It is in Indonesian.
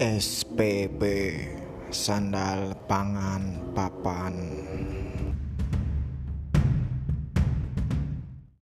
SPP Sandal Pangan Papan.